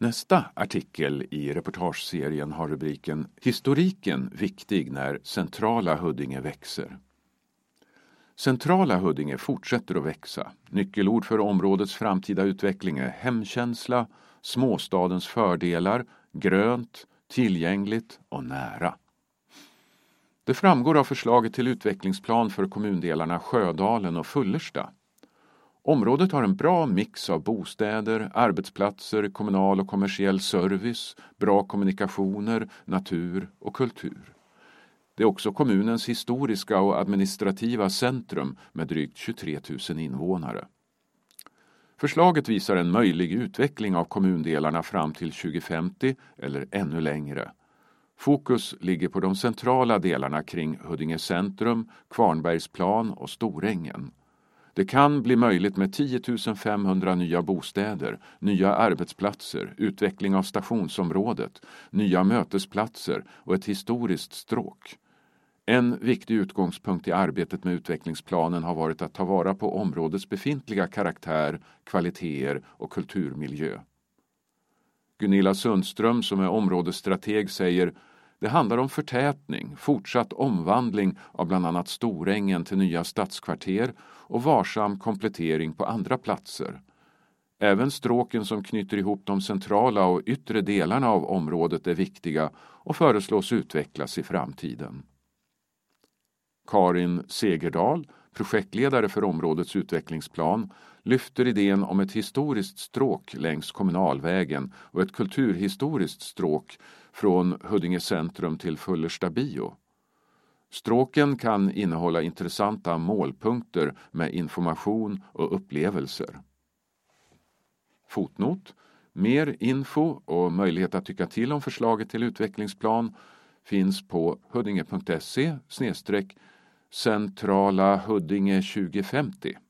Nästa artikel i reportageserien har rubriken Historiken viktig när centrala Huddinge växer. Centrala Huddinge fortsätter att växa. Nyckelord för områdets framtida utveckling är hemkänsla, småstadens fördelar, grönt, tillgängligt och nära. Det framgår av förslaget till utvecklingsplan för kommundelarna Sjödalen och Fullersta. Området har en bra mix av bostäder, arbetsplatser, kommunal och kommersiell service, bra kommunikationer, natur och kultur. Det är också kommunens historiska och administrativa centrum med drygt 23 000 invånare. Förslaget visar en möjlig utveckling av kommundelarna fram till 2050 eller ännu längre. Fokus ligger på de centrala delarna kring Huddinge centrum, Kvarnbergsplan och Storängen. Det kan bli möjligt med 10 500 nya bostäder, nya arbetsplatser, utveckling av stationsområdet, nya mötesplatser och ett historiskt stråk. En viktig utgångspunkt i arbetet med utvecklingsplanen har varit att ta vara på områdets befintliga karaktär, kvaliteter och kulturmiljö. Gunilla Sundström som är områdesstrateg säger det handlar om förtätning, fortsatt omvandling av bland annat Storängen till nya stadskvarter och varsam komplettering på andra platser. Även stråken som knyter ihop de centrala och yttre delarna av området är viktiga och föreslås utvecklas i framtiden. Karin Segerdal, projektledare för områdets utvecklingsplan, lyfter idén om ett historiskt stråk längs kommunalvägen och ett kulturhistoriskt stråk från Huddinge centrum till Fullersta bio. Stråken kan innehålla intressanta målpunkter med information och upplevelser. Fotnot. Mer info och möjlighet att tycka till om förslaget till utvecklingsplan finns på huddinge.se centrala Huddinge 2050.